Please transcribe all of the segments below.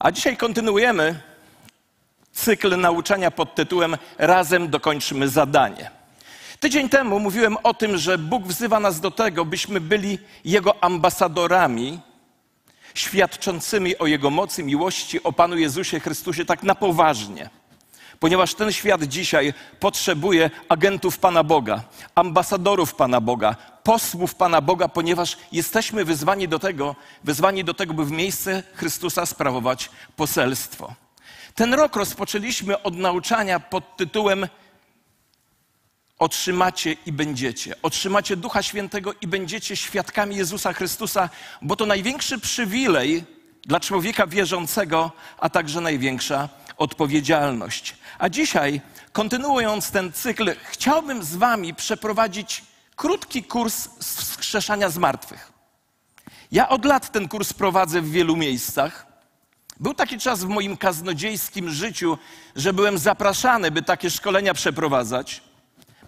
A dzisiaj kontynuujemy cykl nauczania pod tytułem Razem dokończymy zadanie. Tydzień temu mówiłem o tym, że Bóg wzywa nas do tego, byśmy byli Jego ambasadorami, świadczącymi o Jego mocy, miłości, o Panu Jezusie Chrystusie tak na poważnie. Ponieważ ten świat dzisiaj potrzebuje agentów Pana Boga, ambasadorów Pana Boga, posłów Pana Boga, ponieważ jesteśmy wyzwani do tego, wyzwani do tego, by w miejsce Chrystusa sprawować poselstwo. Ten rok rozpoczęliśmy od nauczania pod tytułem Otrzymacie i będziecie. Otrzymacie Ducha Świętego i będziecie świadkami Jezusa Chrystusa, bo to największy przywilej dla człowieka wierzącego, a także największa odpowiedzialność. A dzisiaj, kontynuując ten cykl, chciałbym z Wami przeprowadzić krótki kurs wskrzeszania zmartwych. Ja od lat ten kurs prowadzę w wielu miejscach. Był taki czas w moim kaznodziejskim życiu, że byłem zapraszany, by takie szkolenia przeprowadzać,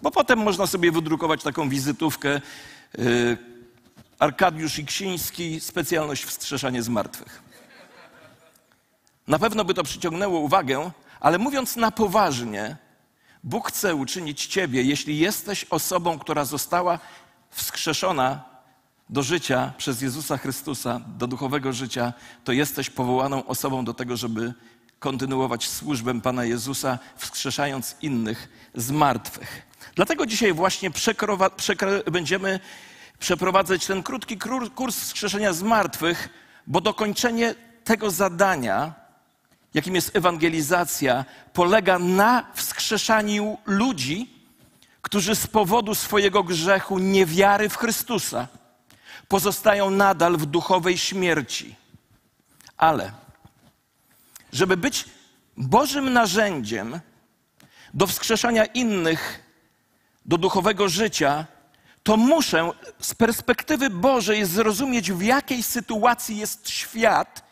bo potem można sobie wydrukować taką wizytówkę. Yy, Arkadiusz Iksiński, specjalność wskrzeszanie zmartwych. Na pewno by to przyciągnęło uwagę, ale mówiąc na poważnie, Bóg chce uczynić Ciebie, jeśli jesteś osobą, która została wskrzeszona do życia przez Jezusa Chrystusa, do duchowego życia, to jesteś powołaną osobą do tego, żeby kontynuować służbę Pana Jezusa, wskrzeszając innych z martwych. Dlatego dzisiaj właśnie będziemy przeprowadzać ten krótki kurs wskrzeszenia z martwych, bo dokończenie tego zadania jakim jest ewangelizacja, polega na wskrzeszaniu ludzi, którzy z powodu swojego grzechu, niewiary w Chrystusa, pozostają nadal w duchowej śmierci. Ale, żeby być Bożym narzędziem do wskrzeszania innych do duchowego życia, to muszę z perspektywy Bożej zrozumieć, w jakiej sytuacji jest świat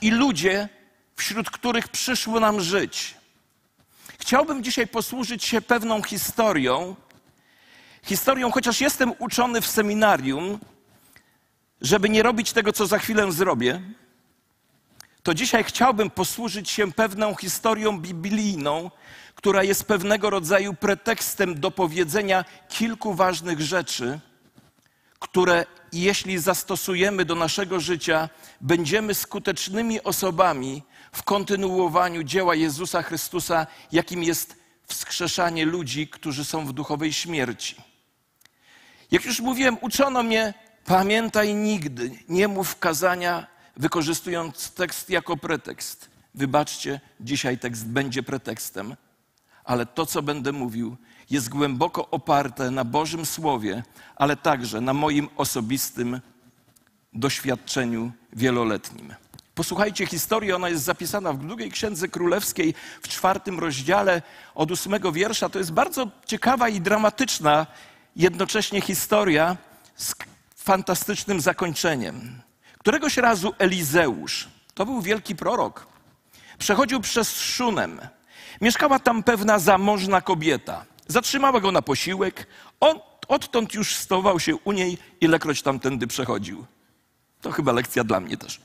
i ludzie, wśród których przyszło nam żyć. Chciałbym dzisiaj posłużyć się pewną historią. Historią, chociaż jestem uczony w seminarium, żeby nie robić tego, co za chwilę zrobię, to dzisiaj chciałbym posłużyć się pewną historią biblijną, która jest pewnego rodzaju pretekstem do powiedzenia kilku ważnych rzeczy, które jeśli zastosujemy do naszego życia, będziemy skutecznymi osobami, w kontynuowaniu dzieła Jezusa Chrystusa, jakim jest wskrzeszanie ludzi, którzy są w duchowej śmierci. Jak już mówiłem, uczono mnie, pamiętaj nigdy, nie mów kazania, wykorzystując tekst jako pretekst. Wybaczcie, dzisiaj tekst będzie pretekstem, ale to, co będę mówił, jest głęboko oparte na Bożym Słowie, ale także na moim osobistym doświadczeniu wieloletnim. Posłuchajcie historii, ona jest zapisana w drugiej księdze królewskiej w czwartym rozdziale od ósmego wiersza. To jest bardzo ciekawa i dramatyczna jednocześnie historia z fantastycznym zakończeniem. Któregoś razu Elizeusz, to był wielki prorok, przechodził przez Szunem. Mieszkała tam pewna zamożna kobieta. Zatrzymała go na posiłek. On odtąd już stował się u niej, ilekroć tamtędy przechodził. To chyba lekcja dla mnie też.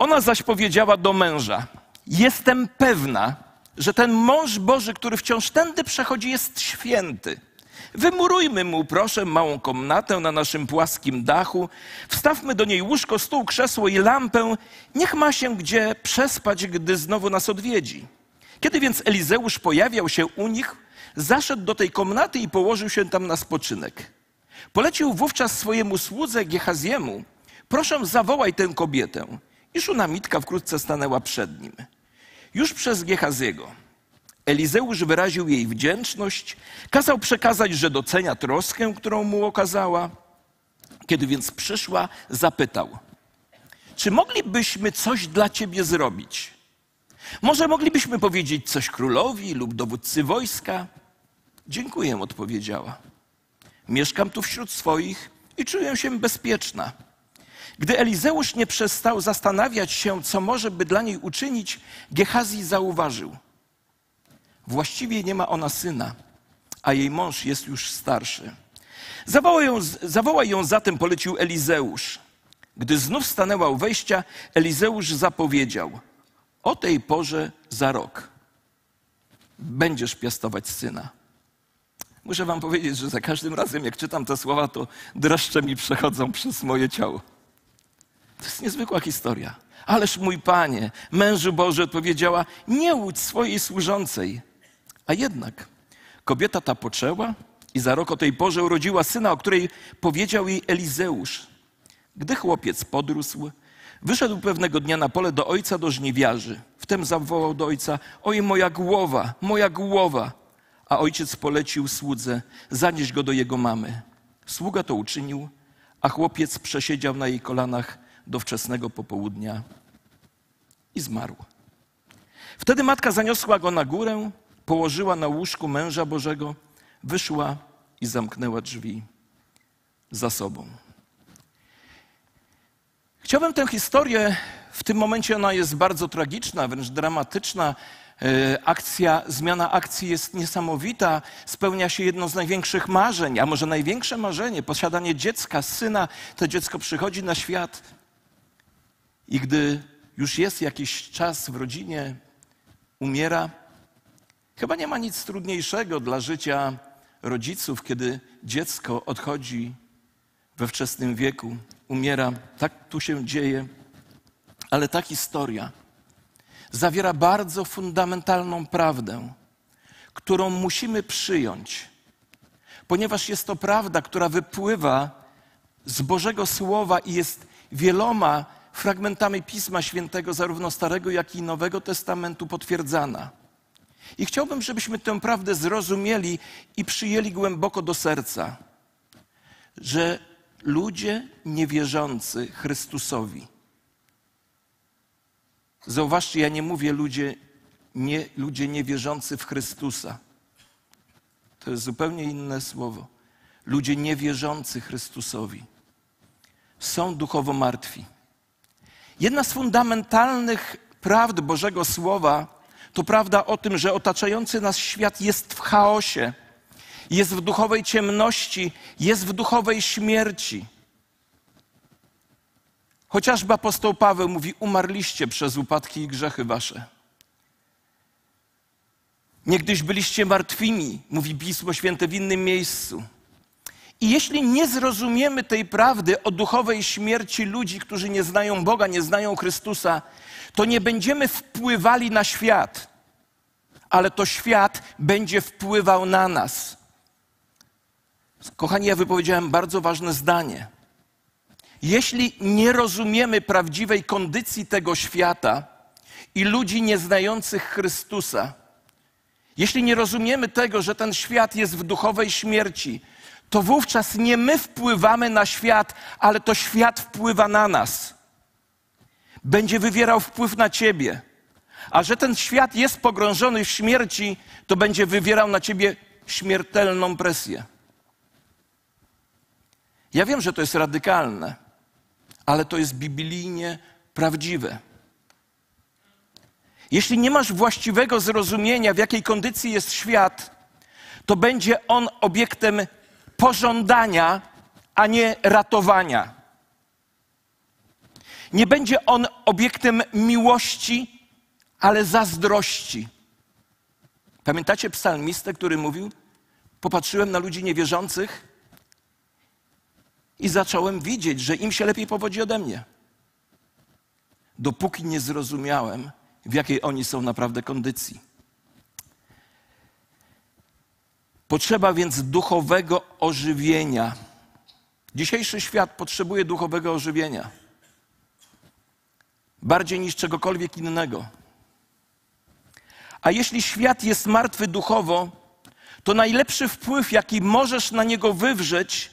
Ona zaś powiedziała do męża: Jestem pewna, że ten mąż Boży, który wciąż tędy przechodzi, jest święty. Wymurujmy mu, proszę, małą komnatę na naszym płaskim dachu, wstawmy do niej łóżko, stół, krzesło i lampę. Niech ma się gdzie przespać, gdy znowu nas odwiedzi. Kiedy więc Elizeusz pojawiał się u nich, zaszedł do tej komnaty i położył się tam na spoczynek. Polecił wówczas swojemu słudze Gehaziemu: Proszę, zawołaj tę kobietę. I Szunamitka wkrótce stanęła przed nim. Już przez Gehaziego. Elizeusz wyraził jej wdzięczność, kazał przekazać, że docenia troskę, którą mu okazała. Kiedy więc przyszła, zapytał: Czy moglibyśmy coś dla ciebie zrobić? Może moglibyśmy powiedzieć coś królowi lub dowódcy wojska? Dziękuję, odpowiedziała. Mieszkam tu wśród swoich i czuję się bezpieczna. Gdy Elizeusz nie przestał zastanawiać się, co może by dla niej uczynić, Gehazi zauważył. Właściwie nie ma ona syna, a jej mąż jest już starszy. Zawołaj ją, ją zatem, polecił Elizeusz. Gdy znów stanęła u wejścia, Elizeusz zapowiedział: O tej porze za rok będziesz piastować syna. Muszę wam powiedzieć, że za każdym razem, jak czytam te słowa, to dreszcze mi przechodzą przez moje ciało. To jest niezwykła historia. Ależ mój panie, mężu Boży odpowiedziała, nie łudź swojej służącej. A jednak kobieta ta poczęła i za rok o tej porze urodziła syna, o której powiedział jej Elizeusz. Gdy chłopiec podrósł, wyszedł pewnego dnia na pole do ojca do żniwiarzy. Wtem zawołał do ojca: Oj, moja głowa, moja głowa. A ojciec polecił słudze: Zanieś go do jego mamy. Sługa to uczynił, a chłopiec przesiedział na jej kolanach do wczesnego popołudnia i zmarł. Wtedy matka zaniosła go na górę, położyła na łóżku męża Bożego, wyszła i zamknęła drzwi za sobą. Chciałbym tę historię, w tym momencie ona jest bardzo tragiczna, wręcz dramatyczna. E, akcja, zmiana akcji jest niesamowita, spełnia się jedno z największych marzeń, a może największe marzenie, posiadanie dziecka, syna. To dziecko przychodzi na świat i gdy już jest jakiś czas w rodzinie, umiera. Chyba nie ma nic trudniejszego dla życia rodziców, kiedy dziecko odchodzi we wczesnym wieku, umiera. Tak tu się dzieje. Ale ta historia zawiera bardzo fundamentalną prawdę, którą musimy przyjąć, ponieważ jest to prawda, która wypływa z Bożego Słowa i jest wieloma fragmentami Pisma Świętego, zarówno Starego, jak i Nowego Testamentu, potwierdzana. I chciałbym, żebyśmy tę prawdę zrozumieli i przyjęli głęboko do serca, że ludzie niewierzący Chrystusowi, zauważcie, ja nie mówię ludzie, nie, ludzie niewierzący w Chrystusa. To jest zupełnie inne słowo. Ludzie niewierzący Chrystusowi są duchowo martwi. Jedna z fundamentalnych prawd Bożego Słowa to prawda o tym, że otaczający nas świat jest w chaosie, jest w duchowej ciemności, jest w duchowej śmierci. Chociażby apostoł Paweł mówi: Umarliście przez upadki i grzechy wasze. Niegdyś byliście martwimi, mówi Pismo Święte w innym miejscu. I jeśli nie zrozumiemy tej prawdy o duchowej śmierci ludzi, którzy nie znają Boga, nie znają Chrystusa, to nie będziemy wpływali na świat, ale to świat będzie wpływał na nas. Kochani, ja wypowiedziałem bardzo ważne zdanie. Jeśli nie rozumiemy prawdziwej kondycji tego świata i ludzi nieznających Chrystusa, jeśli nie rozumiemy tego, że ten świat jest w duchowej śmierci, to wówczas nie my wpływamy na świat, ale to świat wpływa na nas. Będzie wywierał wpływ na ciebie. A że ten świat jest pogrążony w śmierci, to będzie wywierał na ciebie śmiertelną presję. Ja wiem, że to jest radykalne, ale to jest biblijnie prawdziwe. Jeśli nie masz właściwego zrozumienia, w jakiej kondycji jest świat, to będzie on obiektem pożądania, a nie ratowania. Nie będzie on obiektem miłości, ale zazdrości. Pamiętacie psalmistę, który mówił: Popatrzyłem na ludzi niewierzących i zacząłem widzieć, że im się lepiej powodzi ode mnie. Dopóki nie zrozumiałem, w jakiej oni są naprawdę kondycji. Potrzeba więc duchowego ożywienia. Dzisiejszy świat potrzebuje duchowego ożywienia. Bardziej niż czegokolwiek innego. A jeśli świat jest martwy duchowo, to najlepszy wpływ, jaki możesz na niego wywrzeć,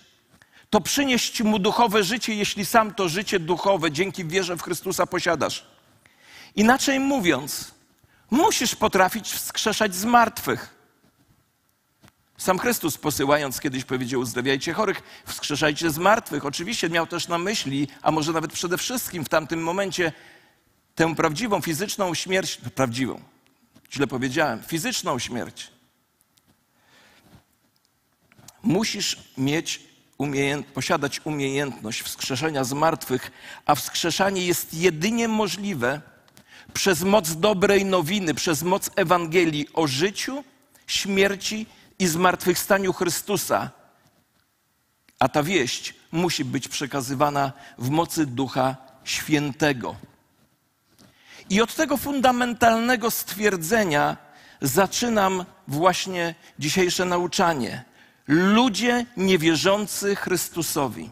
to przynieść mu duchowe życie, jeśli sam to życie duchowe dzięki wierze w Chrystusa posiadasz. Inaczej mówiąc, musisz potrafić wskrzeszać z martwych. Sam Chrystus posyłając kiedyś powiedział: Uzdrawiajcie chorych, wskrzeszajcie z martwych. Oczywiście miał też na myśli, a może nawet przede wszystkim w tamtym momencie, tę prawdziwą fizyczną śmierć, prawdziwą, źle powiedziałem, fizyczną śmierć. Musisz mieć umiejęt, posiadać umiejętność wskrzeszenia z martwych, a wskrzeszanie jest jedynie możliwe przez moc dobrej nowiny, przez moc Ewangelii o życiu, śmierci i zmartwychwstaniu Chrystusa. A ta wieść musi być przekazywana w mocy Ducha Świętego. I od tego fundamentalnego stwierdzenia zaczynam właśnie dzisiejsze nauczanie. Ludzie niewierzący Chrystusowi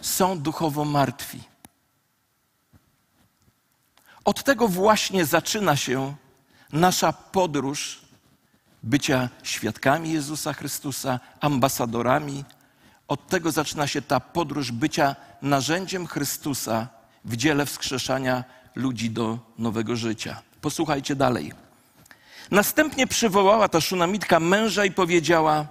są duchowo martwi. Od tego właśnie zaczyna się nasza podróż bycia świadkami Jezusa Chrystusa, ambasadorami. Od tego zaczyna się ta podróż bycia narzędziem Chrystusa w dziele wskrzeszania ludzi do nowego życia. Posłuchajcie dalej. Następnie przywołała ta szunamitka męża i powiedziała: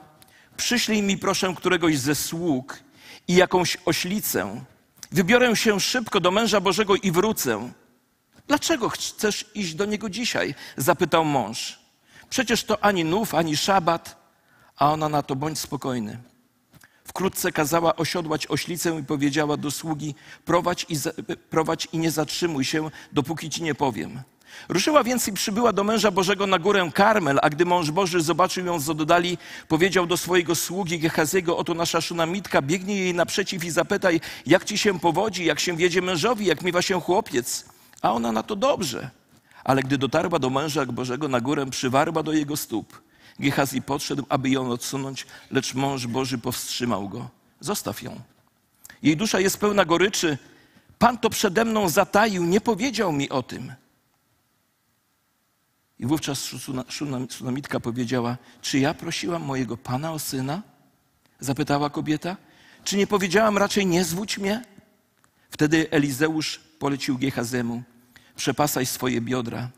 Przyślij mi proszę któregoś ze sług i jakąś oślicę. Wybiorę się szybko do męża Bożego i wrócę. Dlaczego chcesz iść do niego dzisiaj? zapytał mąż. Przecież to ani nów, ani szabat. A ona na to bądź spokojny. Wkrótce kazała osiodłać oślicę i powiedziała do sługi: prowadź i, za, prowadź i nie zatrzymuj się, dopóki ci nie powiem. Ruszyła więc i przybyła do męża Bożego na górę Karmel, a gdy mąż Boży zobaczył ją z oddali, powiedział do swojego sługi Gehaziego, oto nasza szunamitka, biegnij jej naprzeciw i zapytaj, jak ci się powodzi, jak się wiedzie mężowi, jak miewa się chłopiec. A ona na to dobrze. Ale gdy dotarła do męża Bożego na górę, przywarła do jego stóp. Gehazi podszedł, aby ją odsunąć, lecz mąż Boży powstrzymał go. Zostaw ją. Jej dusza jest pełna goryczy. Pan to przede mną zataił, nie powiedział mi o tym. I wówczas Szunamitka powiedziała, czy ja prosiłam mojego Pana o syna? Zapytała kobieta. Czy nie powiedziałam raczej, nie zwódź mnie? Wtedy Elizeusz polecił Gehazemu, przepasaj swoje biodra,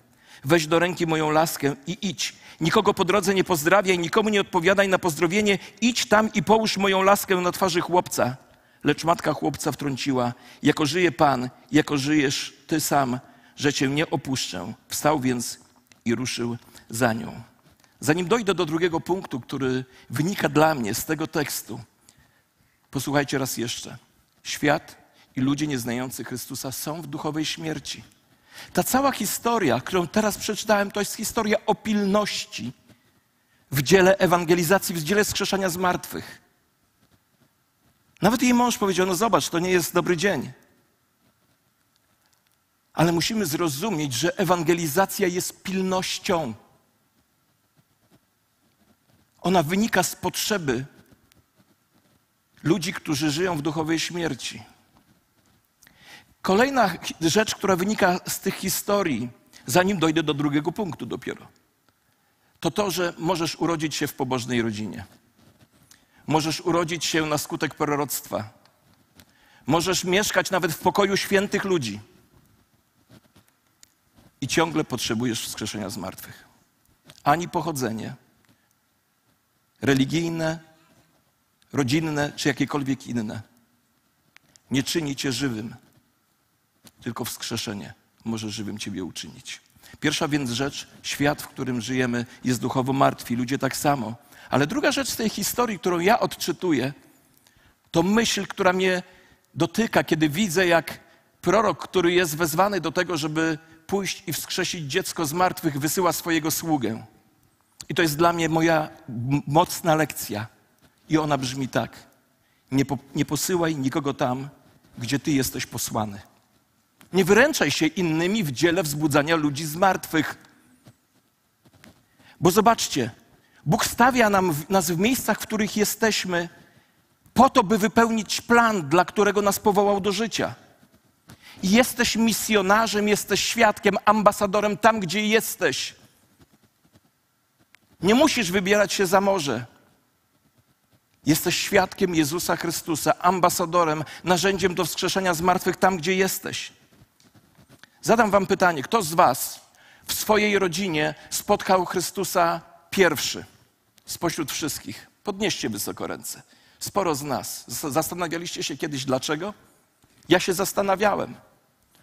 weź do ręki moją laskę i idź. Nikogo po drodze nie pozdrawiaj, nikomu nie odpowiadaj na pozdrowienie, idź tam i połóż moją laskę na twarzy chłopca. Lecz matka chłopca wtrąciła, jako żyje Pan, jako żyjesz Ty sam, że Cię nie opuszczę. Wstał więc i ruszył za nią. Zanim dojdę do drugiego punktu, który wynika dla mnie z tego tekstu, posłuchajcie raz jeszcze. Świat i ludzie nieznający Chrystusa są w duchowej śmierci. Ta cała historia, którą teraz przeczytałem, to jest historia o pilności w dziele ewangelizacji, w dziele skrzeszania zmartwych. Nawet jej mąż powiedział: No zobacz, to nie jest dobry dzień. Ale musimy zrozumieć, że ewangelizacja jest pilnością. Ona wynika z potrzeby ludzi, którzy żyją w duchowej śmierci. Kolejna rzecz, która wynika z tych historii, zanim dojdę do drugiego punktu dopiero, to to, że możesz urodzić się w pobożnej rodzinie. Możesz urodzić się na skutek proroctwa. Możesz mieszkać nawet w pokoju świętych ludzi i ciągle potrzebujesz wskrzeszenia z martwych. Ani pochodzenie religijne, rodzinne czy jakiekolwiek inne nie czyni cię żywym, tylko wskrzeszenie może żywym ciebie uczynić. Pierwsza więc rzecz, świat, w którym żyjemy, jest duchowo martwi, ludzie tak samo. Ale druga rzecz z tej historii, którą ja odczytuję, to myśl, która mnie dotyka, kiedy widzę, jak prorok, który jest wezwany do tego, żeby pójść i wskrzesić dziecko z martwych, wysyła swojego sługę. I to jest dla mnie moja mocna lekcja. I ona brzmi tak: nie, po, nie posyłaj nikogo tam, gdzie ty jesteś posłany. Nie wyręczaj się innymi w dziele wzbudzania ludzi z martwych. Bo zobaczcie, Bóg stawia nam, nas w miejscach, w których jesteśmy, po to, by wypełnić plan, dla którego nas powołał do życia. Jesteś misjonarzem, jesteś świadkiem, ambasadorem tam, gdzie jesteś. Nie musisz wybierać się za morze. Jesteś świadkiem Jezusa Chrystusa, ambasadorem, narzędziem do wskrzeszenia zmartwych tam, gdzie jesteś. Zadam Wam pytanie: kto z Was w swojej rodzinie spotkał Chrystusa pierwszy spośród wszystkich? Podnieście wysoko ręce. Sporo z nas. Zastanawialiście się kiedyś dlaczego? Ja się zastanawiałem.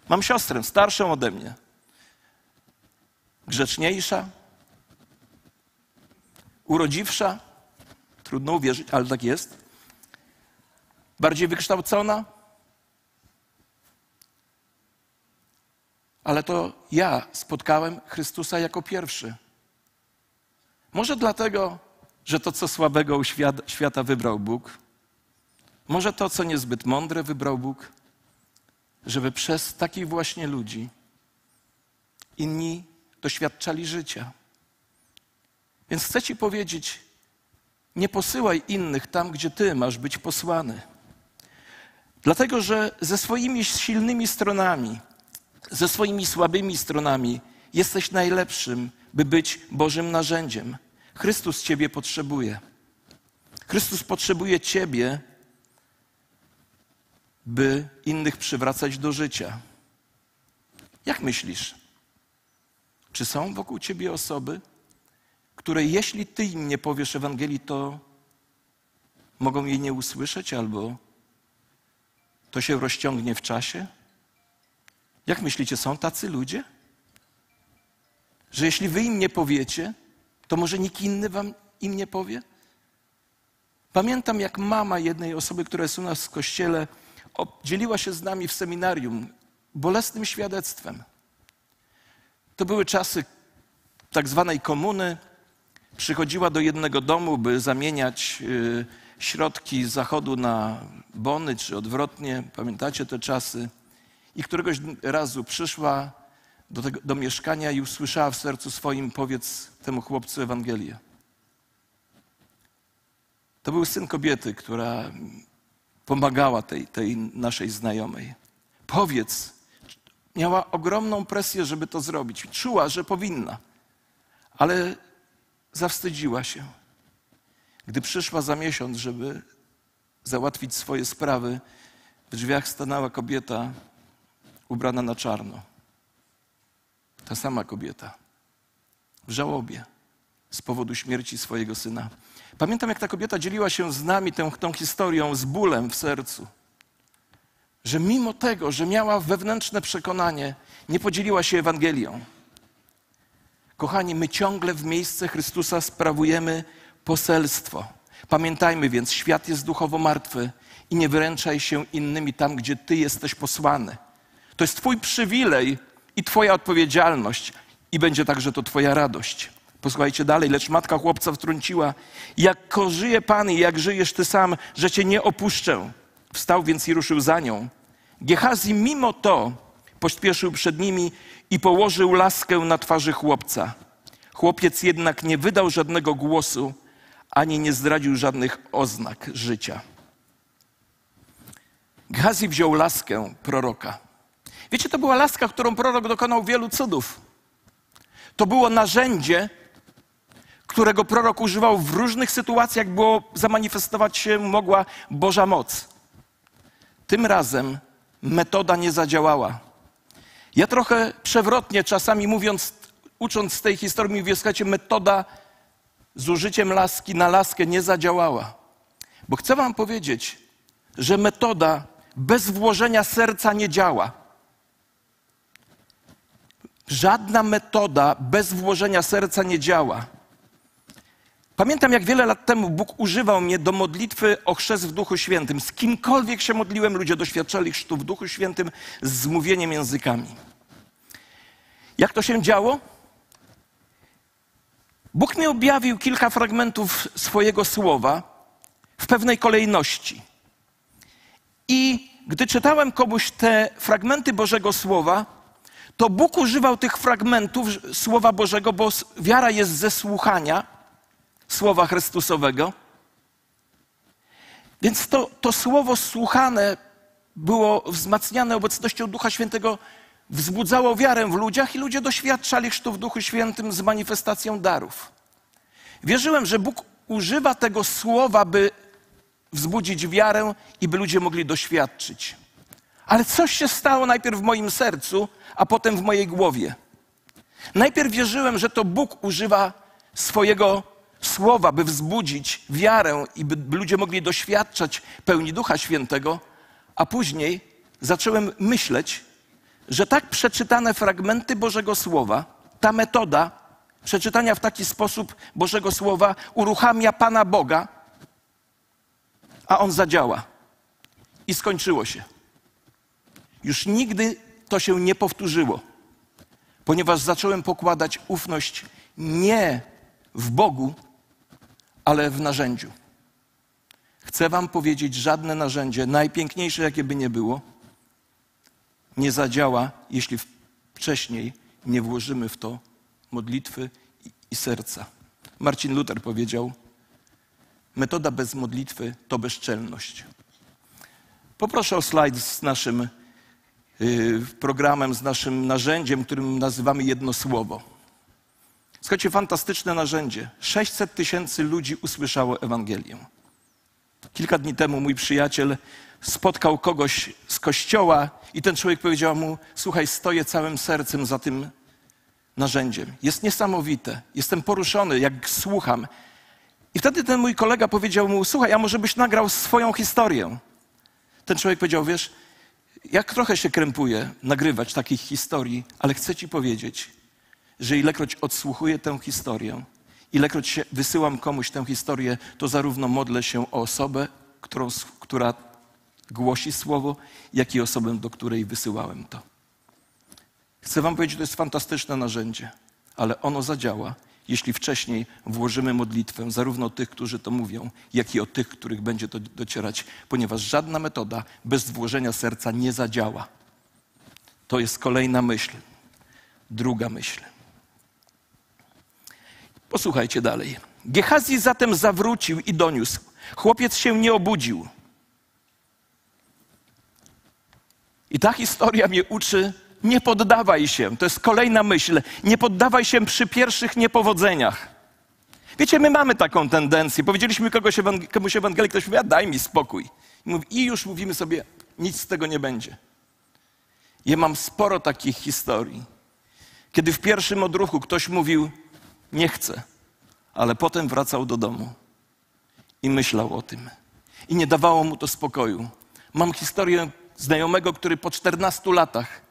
Mam siostrę starszą ode mnie, grzeczniejsza, urodziwsza. Trudno uwierzyć, ale tak jest. bardziej wykształcona? Ale to ja spotkałem Chrystusa jako pierwszy. Może dlatego, że to, co słabego u świata wybrał Bóg, może to, co niezbyt mądre wybrał Bóg, żeby przez takich właśnie ludzi inni doświadczali życia. Więc chcę Ci powiedzieć, nie posyłaj innych tam, gdzie Ty masz być posłany. Dlatego, że ze swoimi silnymi stronami, ze swoimi słabymi stronami jesteś najlepszym, by być Bożym narzędziem. Chrystus Ciebie potrzebuje. Chrystus potrzebuje Ciebie, by innych przywracać do życia. Jak myślisz? Czy są wokół Ciebie osoby, które jeśli Ty im nie powiesz Ewangelii, to mogą jej nie usłyszeć albo to się rozciągnie w czasie? Jak myślicie, są tacy ludzie? Że jeśli wy im nie powiecie, to może nikt inny wam im nie powie? Pamiętam, jak mama jednej osoby, która jest u nas w kościele, dzieliła się z nami w seminarium bolesnym świadectwem. To były czasy tak zwanej komuny. Przychodziła do jednego domu, by zamieniać y, środki z zachodu na bony, czy odwrotnie. Pamiętacie te czasy? I któregoś razu przyszła do, tego, do mieszkania i usłyszała w sercu swoim, powiedz temu chłopcu Ewangelię. To był syn kobiety, która pomagała tej, tej naszej znajomej. Powiedz, miała ogromną presję, żeby to zrobić. Czuła, że powinna, ale zawstydziła się. Gdy przyszła za miesiąc, żeby załatwić swoje sprawy, w drzwiach stanęła kobieta ubrana na czarno. Ta sama kobieta w żałobie z powodu śmierci swojego syna. Pamiętam, jak ta kobieta dzieliła się z nami tą, tą historią z bólem w sercu. Że mimo tego, że miała wewnętrzne przekonanie, nie podzieliła się Ewangelią. Kochani, my ciągle w miejsce Chrystusa sprawujemy poselstwo. Pamiętajmy więc, świat jest duchowo martwy i nie wyręczaj się innymi tam, gdzie Ty jesteś posłany. To jest Twój przywilej i Twoja odpowiedzialność, i będzie także to Twoja radość. Posłuchajcie dalej, lecz matka chłopca wtrąciła: Jak żyje Pan i jak żyjesz Ty sam, że Cię nie opuszczę. Wstał więc i ruszył za nią. Gehazi mimo to pośpieszył przed nimi i położył laskę na twarzy chłopca. Chłopiec jednak nie wydał żadnego głosu, ani nie zdradził żadnych oznak życia. Gehazi wziął laskę proroka. Wiecie, to była laska, którą prorok dokonał wielu cudów. To było narzędzie, którego prorok używał w różnych sytuacjach, było zamanifestować się mogła Boża moc. Tym razem metoda nie zadziałała. Ja trochę przewrotnie czasami mówiąc, ucząc z tej historii, mówię, słuchajcie, metoda z użyciem laski na laskę nie zadziałała. Bo chcę wam powiedzieć, że metoda bez włożenia serca nie działa. Żadna metoda bez włożenia serca nie działa. Pamiętam, jak wiele lat temu Bóg używał mnie do modlitwy o chrzest w Duchu Świętym. Z kimkolwiek się modliłem, ludzie doświadczali chrztu w Duchu Świętym z mówieniem językami. Jak to się działo? Bóg mi objawił kilka fragmentów swojego słowa w pewnej kolejności. I gdy czytałem komuś te fragmenty Bożego Słowa, to Bóg używał tych fragmentów Słowa Bożego, bo wiara jest ze słuchania Słowa Chrystusowego. Więc to, to słowo słuchane było wzmacniane obecnością Ducha Świętego, wzbudzało wiarę w ludziach i ludzie doświadczali chrztu w Duchu Świętym z manifestacją darów. Wierzyłem, że Bóg używa tego słowa, by wzbudzić wiarę i by ludzie mogli doświadczyć. Ale coś się stało najpierw w moim sercu, a potem w mojej głowie. Najpierw wierzyłem, że to Bóg używa swojego słowa, by wzbudzić wiarę i by ludzie mogli doświadczać pełni Ducha Świętego, a później zacząłem myśleć, że tak przeczytane fragmenty Bożego Słowa, ta metoda przeczytania w taki sposób Bożego Słowa uruchamia Pana Boga, a On zadziała. i skończyło się. Już nigdy to się nie powtórzyło, ponieważ zacząłem pokładać ufność nie w Bogu, ale w narzędziu. Chcę Wam powiedzieć, żadne narzędzie, najpiękniejsze jakie by nie było, nie zadziała, jeśli wcześniej nie włożymy w to modlitwy i serca. Marcin Luther powiedział: Metoda bez modlitwy to bezczelność. Poproszę o slajd z naszym programem, z naszym narzędziem, którym nazywamy jedno słowo. Słuchajcie, fantastyczne narzędzie. 600 tysięcy ludzi usłyszało Ewangelię. Kilka dni temu mój przyjaciel spotkał kogoś z kościoła i ten człowiek powiedział mu: Słuchaj, stoję całym sercem za tym narzędziem. Jest niesamowite. Jestem poruszony, jak słucham. I wtedy ten mój kolega powiedział mu: Słuchaj, a może byś nagrał swoją historię? Ten człowiek powiedział: Wiesz, jak trochę się krępuję nagrywać takich historii, ale chcę ci powiedzieć, że ilekroć odsłuchuję tę historię, ilekroć się wysyłam komuś tę historię, to zarówno modlę się o osobę, którą, która głosi słowo, jak i osobę, do której wysyłałem to. Chcę Wam powiedzieć, to jest fantastyczne narzędzie, ale ono zadziała, jeśli wcześniej włożymy modlitwę zarówno o tych, którzy to mówią, jak i o tych, których będzie to docierać, ponieważ żadna metoda bez włożenia serca nie zadziała. To jest kolejna myśl. Druga myśl. Posłuchajcie dalej. Gehazi zatem zawrócił i doniósł. Chłopiec się nie obudził. I ta historia mnie uczy, nie poddawaj się. To jest kolejna myśl. Nie poddawaj się przy pierwszych niepowodzeniach. Wiecie, my mamy taką tendencję. Powiedzieliśmy kogoś, komuś Ewangelii, ktoś mówi, daj mi spokój. I, mówi, I już mówimy sobie, nic z tego nie będzie. Ja mam sporo takich historii, kiedy w pierwszym odruchu ktoś mówił, nie chcę, ale potem wracał do domu i myślał o tym. I nie dawało mu to spokoju. Mam historię znajomego, który po 14 latach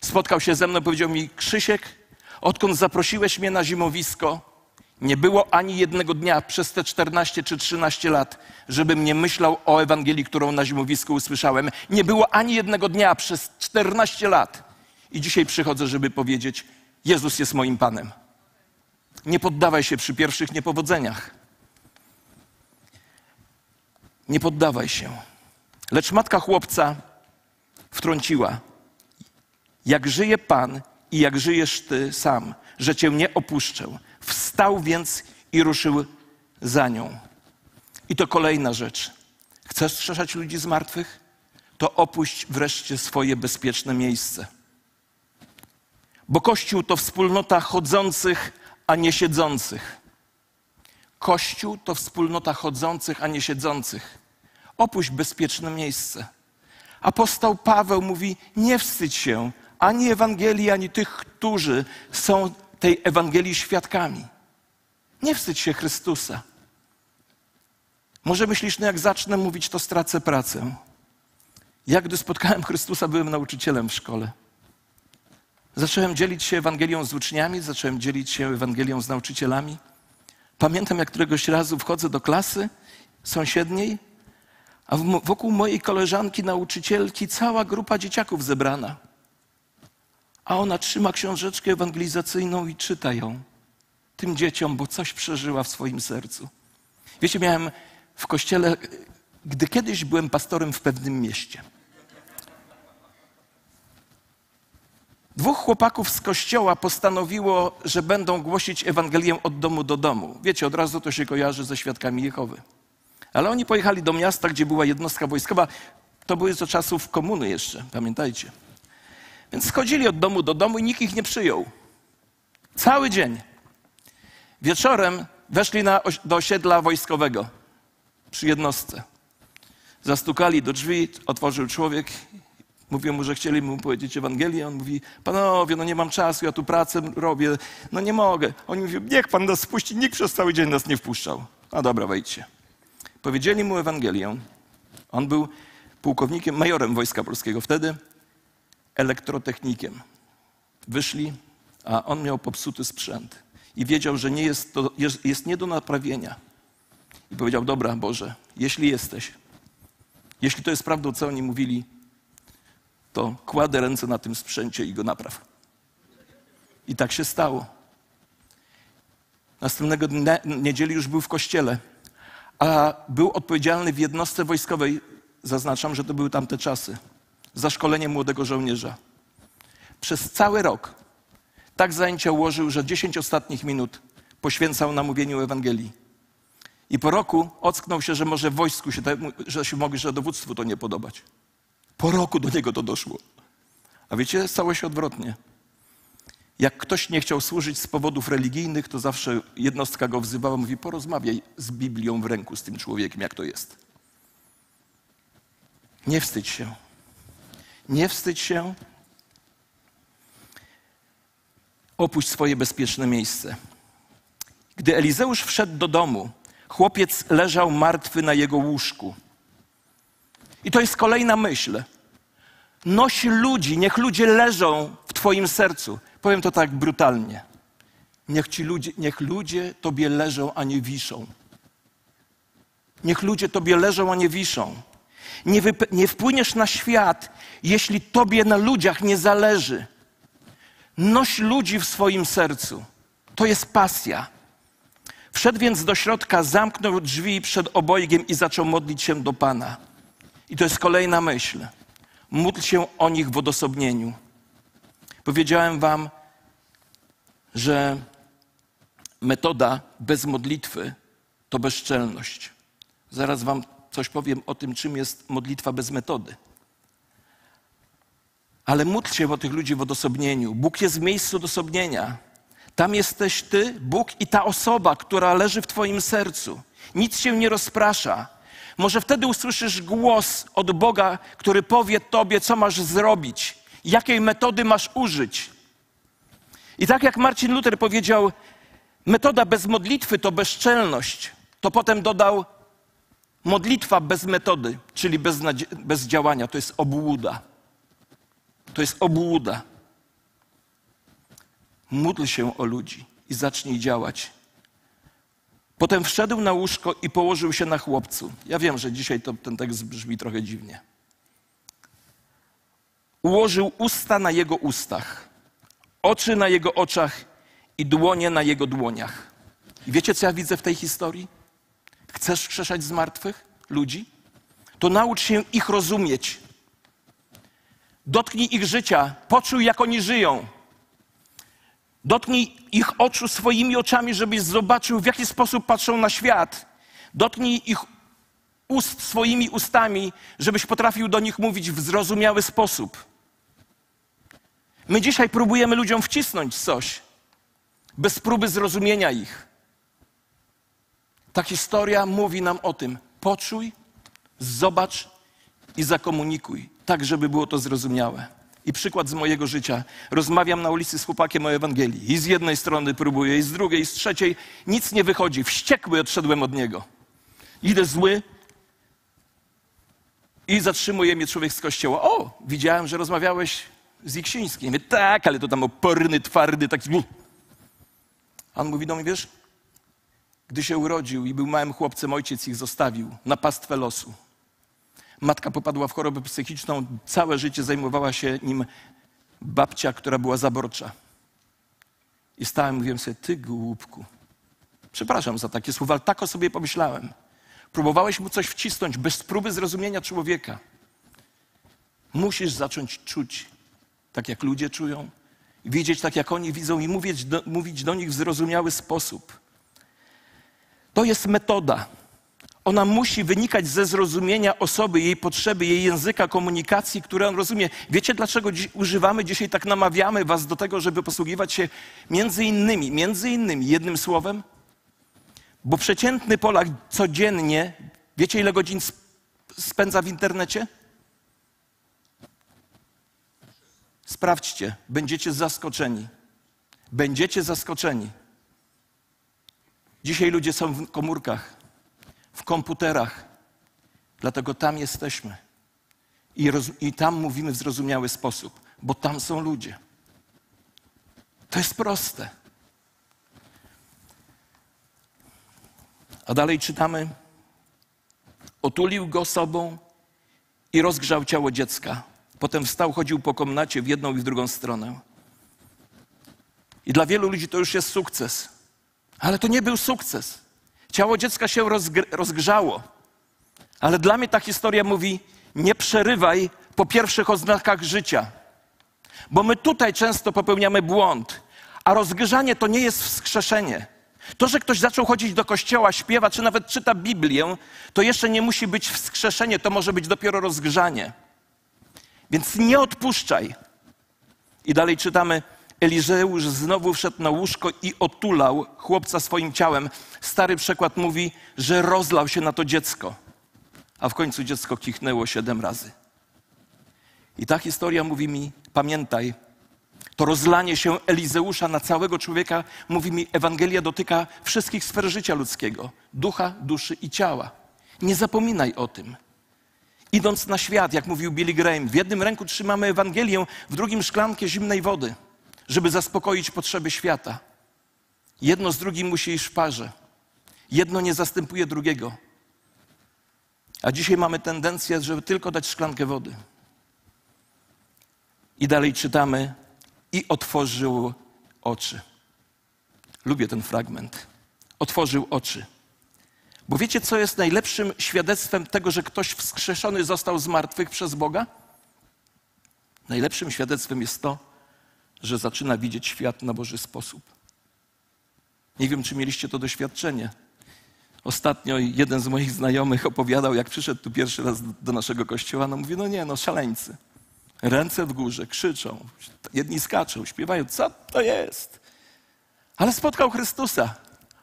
spotkał się ze mną i powiedział mi: Krzysiek, odkąd zaprosiłeś mnie na zimowisko, nie było ani jednego dnia przez te 14 czy 13 lat, żebym nie myślał o Ewangelii, którą na zimowisku usłyszałem. Nie było ani jednego dnia przez 14 lat. I dzisiaj przychodzę, żeby powiedzieć: Jezus jest moim Panem. Nie poddawaj się przy pierwszych niepowodzeniach. Nie poddawaj się. Lecz matka chłopca wtrąciła: Jak żyje Pan i jak żyjesz Ty sam, że Cię nie opuszczę. Wstał więc i ruszył za nią. I to kolejna rzecz. Chcesz strzeszać ludzi z martwych? To opuść wreszcie swoje bezpieczne miejsce. Bo Kościół to wspólnota chodzących, a nie siedzących. Kościół to wspólnota chodzących, a nie siedzących. Opuść bezpieczne miejsce. Apostoł Paweł mówi: Nie wstydź się ani Ewangelii, ani tych, którzy są tej Ewangelii świadkami. Nie wstydź się Chrystusa. Może myślisz, no jak zacznę mówić, to stracę pracę. Ja, gdy spotkałem Chrystusa, byłem nauczycielem w szkole. Zacząłem dzielić się Ewangelią z uczniami, zacząłem dzielić się Ewangelią z nauczycielami. Pamiętam, jak któregoś razu wchodzę do klasy sąsiedniej, a wokół mojej koleżanki, nauczycielki, cała grupa dzieciaków zebrana. A ona trzyma książeczkę ewangelizacyjną i czyta ją tym dzieciom, bo coś przeżyła w swoim sercu. Wiecie, miałem w kościele, gdy kiedyś byłem pastorem w pewnym mieście. Dwóch chłopaków z kościoła postanowiło, że będą głosić Ewangelię od domu do domu. Wiecie, od razu to się kojarzy ze świadkami Jehowy. Ale oni pojechali do miasta, gdzie była jednostka wojskowa. To były za czasów komuny jeszcze, pamiętajcie. Więc schodzili od domu do domu i nikt ich nie przyjął. Cały dzień. Wieczorem weszli na, do osiedla wojskowego przy jednostce. Zastukali do drzwi, otworzył człowiek Mówią mu, że chcieli mu powiedzieć Ewangelię. On mówi, panowie, no nie mam czasu, ja tu pracę robię, no nie mogę. Oni mówią, niech pan nas spuści, nikt przez cały dzień nas nie wpuszczał. No dobra, wejdźcie. Powiedzieli mu Ewangelię. On był pułkownikiem, majorem Wojska Polskiego wtedy, elektrotechnikiem. Wyszli, a on miał popsuty sprzęt i wiedział, że nie jest, to, jest, jest nie do naprawienia. I powiedział, dobra Boże, jeśli jesteś, Jeśli to jest prawdą, co oni mówili, to kładę ręce na tym sprzęcie i go napraw. I tak się stało. Następnego dnia, niedzieli już był w kościele, a był odpowiedzialny w jednostce wojskowej, zaznaczam, że to były tamte czasy, za szkolenie młodego żołnierza. Przez cały rok tak zajęcia ułożył, że 10 ostatnich minut poświęcał na mówieniu Ewangelii. I po roku ocknął się, że może wojsku się, że się mogli, że dowództwu to nie podobać. Po roku do niego to doszło. A wiecie, stało się odwrotnie. Jak ktoś nie chciał służyć z powodów religijnych, to zawsze jednostka go wzywała, mówi, porozmawiaj z Biblią w ręku z tym człowiekiem, jak to jest. Nie wstydź się. Nie wstydź się. Opuść swoje bezpieczne miejsce. Gdy Elizeusz wszedł do domu, chłopiec leżał martwy na jego łóżku. I to jest kolejna myśl. Noś ludzi, niech ludzie leżą w Twoim sercu. Powiem to tak brutalnie. Niech, ci ludzie, niech ludzie Tobie leżą, a nie wiszą. Niech ludzie Tobie leżą, a nie wiszą. Nie, nie wpłyniesz na świat, jeśli Tobie na ludziach nie zależy. Noś ludzi w swoim sercu. To jest pasja. Wszedł więc do środka, zamknął drzwi przed obojgiem i zaczął modlić się do Pana. I to jest kolejna myśl. Módl się o nich w odosobnieniu. Powiedziałem Wam, że metoda bez modlitwy to bezczelność. Zaraz Wam coś powiem o tym, czym jest modlitwa bez metody. Ale módl się o tych ludzi w odosobnieniu. Bóg jest w miejscu odosobnienia. Tam jesteś Ty, Bóg i ta osoba, która leży w Twoim sercu. Nic się nie rozprasza. Może wtedy usłyszysz głos od Boga, który powie Tobie, co masz zrobić, jakiej metody masz użyć. I tak jak Marcin Luther powiedział, metoda bez modlitwy to bezczelność, to potem dodał modlitwa bez metody, czyli bez, bez działania, to jest obłuda. To jest obłuda. Módl się o ludzi i zacznij działać. Potem wszedł na łóżko i położył się na chłopcu. Ja wiem, że dzisiaj to, ten tekst brzmi trochę dziwnie. Ułożył usta na jego ustach, oczy na jego oczach i dłonie na jego dłoniach. I wiecie, co ja widzę w tej historii? Chcesz wskrzeszać z martwych ludzi? To naucz się ich rozumieć. Dotknij ich życia, poczuj, jak oni żyją. Dotknij ich oczu swoimi oczami, żebyś zobaczył, w jaki sposób patrzą na świat. Dotknij ich ust swoimi ustami, żebyś potrafił do nich mówić w zrozumiały sposób. My dzisiaj próbujemy ludziom wcisnąć coś, bez próby zrozumienia ich. Ta historia mówi nam o tym. Poczuj, zobacz i zakomunikuj, tak żeby było to zrozumiałe. I przykład z mojego życia. Rozmawiam na ulicy z chłopakiem o Ewangelii. I z jednej strony próbuję, i z drugiej, i z trzeciej. Nic nie wychodzi. Wściekły odszedłem od niego. Idę zły. I zatrzymuje mnie człowiek z kościoła. O, widziałem, że rozmawiałeś z Iksińskim. Mówię, tak, ale to tam oporny, twardy, taki... A on mówi do mnie, wiesz, gdy się urodził i był małym chłopcem, ojciec ich zostawił na pastwę losu. Matka popadła w chorobę psychiczną, całe życie zajmowała się nim babcia, która była zaborcza. I stałem, mówiłem sobie, ty głupku. Przepraszam za takie słowa, ale tak o sobie pomyślałem. Próbowałeś mu coś wcisnąć bez próby zrozumienia człowieka. Musisz zacząć czuć tak, jak ludzie czują, widzieć tak, jak oni widzą i mówić do, mówić do nich w zrozumiały sposób. To jest metoda. Ona musi wynikać ze zrozumienia osoby, jej potrzeby, jej języka komunikacji, które on rozumie. Wiecie, dlaczego dziś używamy dzisiaj, tak namawiamy was do tego, żeby posługiwać się między innymi, między innymi jednym słowem? Bo przeciętny Polak codziennie, wiecie ile godzin spędza w internecie? Sprawdźcie, będziecie zaskoczeni. Będziecie zaskoczeni. Dzisiaj ludzie są w komórkach w komputerach. Dlatego tam jesteśmy. I, roz, I, tam mówimy w zrozumiały sposób, bo tam są ludzie. To jest proste. A dalej czytamy: Otulił go sobą i rozgrzał ciało dziecka. Potem wstał, chodził po komnacie w jedną i w drugą stronę. I dla wielu ludzi to już jest sukces. Ale to nie był sukces. Ciało dziecka się rozgrzało. Ale dla mnie ta historia mówi: nie przerywaj po pierwszych oznakach życia. Bo my tutaj często popełniamy błąd, a rozgrzanie to nie jest wskrzeszenie. To, że ktoś zaczął chodzić do kościoła, śpiewa, czy nawet czyta Biblię, to jeszcze nie musi być wskrzeszenie, to może być dopiero rozgrzanie. Więc nie odpuszczaj. I dalej czytamy, Elizeusz znowu wszedł na łóżko i otulał chłopca swoim ciałem. Stary przekład mówi, że rozlał się na to dziecko. A w końcu dziecko kichnęło siedem razy. I ta historia mówi mi, pamiętaj, to rozlanie się Elizeusza na całego człowieka, mówi mi, Ewangelia dotyka wszystkich sfer życia ludzkiego ducha, duszy i ciała. Nie zapominaj o tym. Idąc na świat, jak mówił Billy Graham, w jednym ręku trzymamy Ewangelię, w drugim szklankę zimnej wody, żeby zaspokoić potrzeby świata. Jedno z drugim musi iść w parze. Jedno nie zastępuje drugiego. A dzisiaj mamy tendencję, żeby tylko dać szklankę wody. I dalej czytamy, i otworzył oczy. Lubię ten fragment. Otworzył oczy. Bo wiecie, co jest najlepszym świadectwem tego, że ktoś wskrzeszony został z martwych przez Boga? Najlepszym świadectwem jest to, że zaczyna widzieć świat na Boży sposób. Nie wiem, czy mieliście to doświadczenie. Ostatnio jeden z moich znajomych opowiadał, jak przyszedł tu pierwszy raz do naszego kościoła. No mówi, no nie, no szaleńcy. Ręce w górze, krzyczą, jedni skaczą, śpiewają, co to jest? Ale spotkał Chrystusa.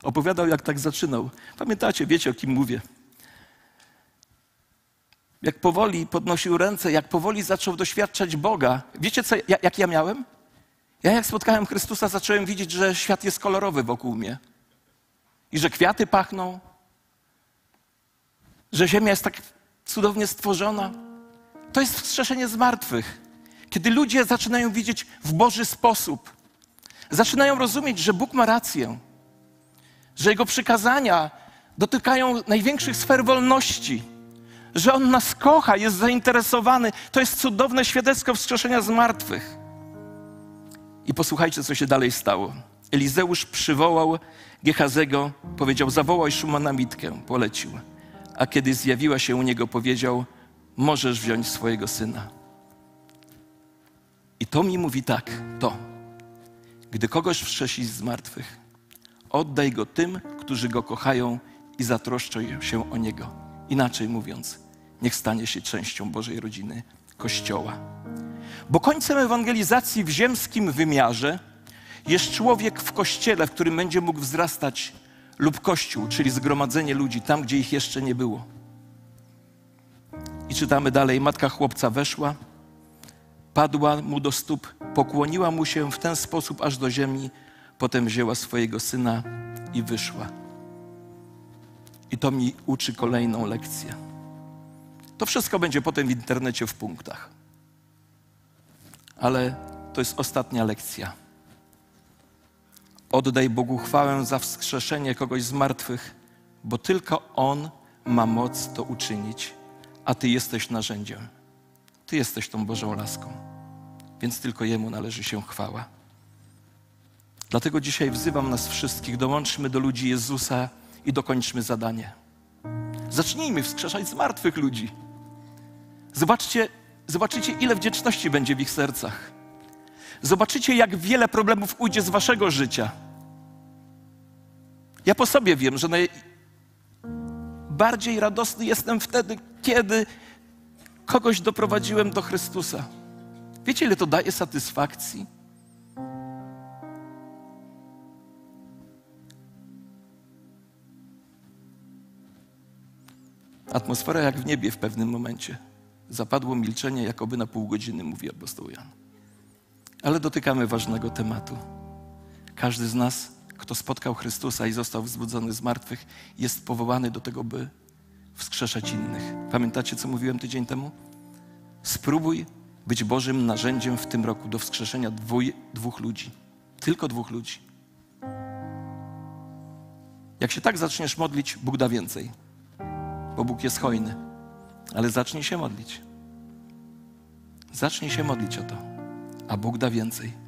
Opowiadał, jak tak zaczynał. Pamiętacie, wiecie, o kim mówię. Jak powoli podnosił ręce, jak powoli zaczął doświadczać Boga. Wiecie, co, jak ja miałem? Ja jak spotkałem Chrystusa, zacząłem widzieć, że świat jest kolorowy wokół mnie. I że kwiaty pachną, że ziemia jest tak cudownie stworzona. To jest wskrzeszenie z martwych. Kiedy ludzie zaczynają widzieć w Boży sposób, zaczynają rozumieć, że Bóg ma rację, że Jego przykazania dotykają największych sfer wolności, że On nas kocha, jest zainteresowany. To jest cudowne świadectwo wskrzeszenia z martwych. I posłuchajcie, co się dalej stało. Elizeusz przywołał Gehazego, powiedział: Zawołaj Szumana Mitkę, polecił. A kiedy zjawiła się u niego, powiedział: możesz wziąć swojego syna. I to mi mówi tak, to. Gdy kogoś wskrzesisz z martwych, oddaj go tym, którzy go kochają i zatroszczą się o niego. Inaczej mówiąc, niech stanie się częścią Bożej rodziny, Kościoła. Bo końcem ewangelizacji w ziemskim wymiarze jest człowiek w kościele, w którym będzie mógł wzrastać, lub kościół, czyli zgromadzenie ludzi tam, gdzie ich jeszcze nie było. I czytamy dalej: Matka chłopca weszła, padła mu do stóp, pokłoniła mu się w ten sposób aż do ziemi, potem wzięła swojego syna i wyszła. I to mi uczy kolejną lekcję. To wszystko będzie potem w internecie w punktach. Ale to jest ostatnia lekcja. Oddaj Bogu chwałę za wskrzeszenie kogoś z martwych, bo tylko On ma moc to uczynić a Ty jesteś narzędziem. Ty jesteś tą Bożą laską, więc tylko Jemu należy się chwała. Dlatego dzisiaj wzywam nas wszystkich, dołączmy do ludzi Jezusa i dokończmy zadanie. Zacznijmy wskrzeszać martwych ludzi. Zobaczcie, zobaczycie, ile wdzięczności będzie w ich sercach. Zobaczycie, jak wiele problemów ujdzie z waszego życia. Ja po sobie wiem, że naj, bardziej radosny jestem wtedy, kiedy kogoś doprowadziłem do Chrystusa. Wiecie, ile to daje satysfakcji? Atmosfera jak w niebie w pewnym momencie. Zapadło milczenie, jakoby na pół godziny, mówi apostoł Jan. Ale dotykamy ważnego tematu. Każdy z nas kto spotkał Chrystusa i został wzbudzony z martwych, jest powołany do tego, by wskrzeszać innych. Pamiętacie, co mówiłem tydzień temu? Spróbuj być Bożym narzędziem w tym roku do wskrzeszenia dwój, dwóch ludzi. Tylko dwóch ludzi. Jak się tak zaczniesz modlić, Bóg da więcej, bo Bóg jest hojny. Ale zacznij się modlić. Zacznij się modlić o to, a Bóg da więcej.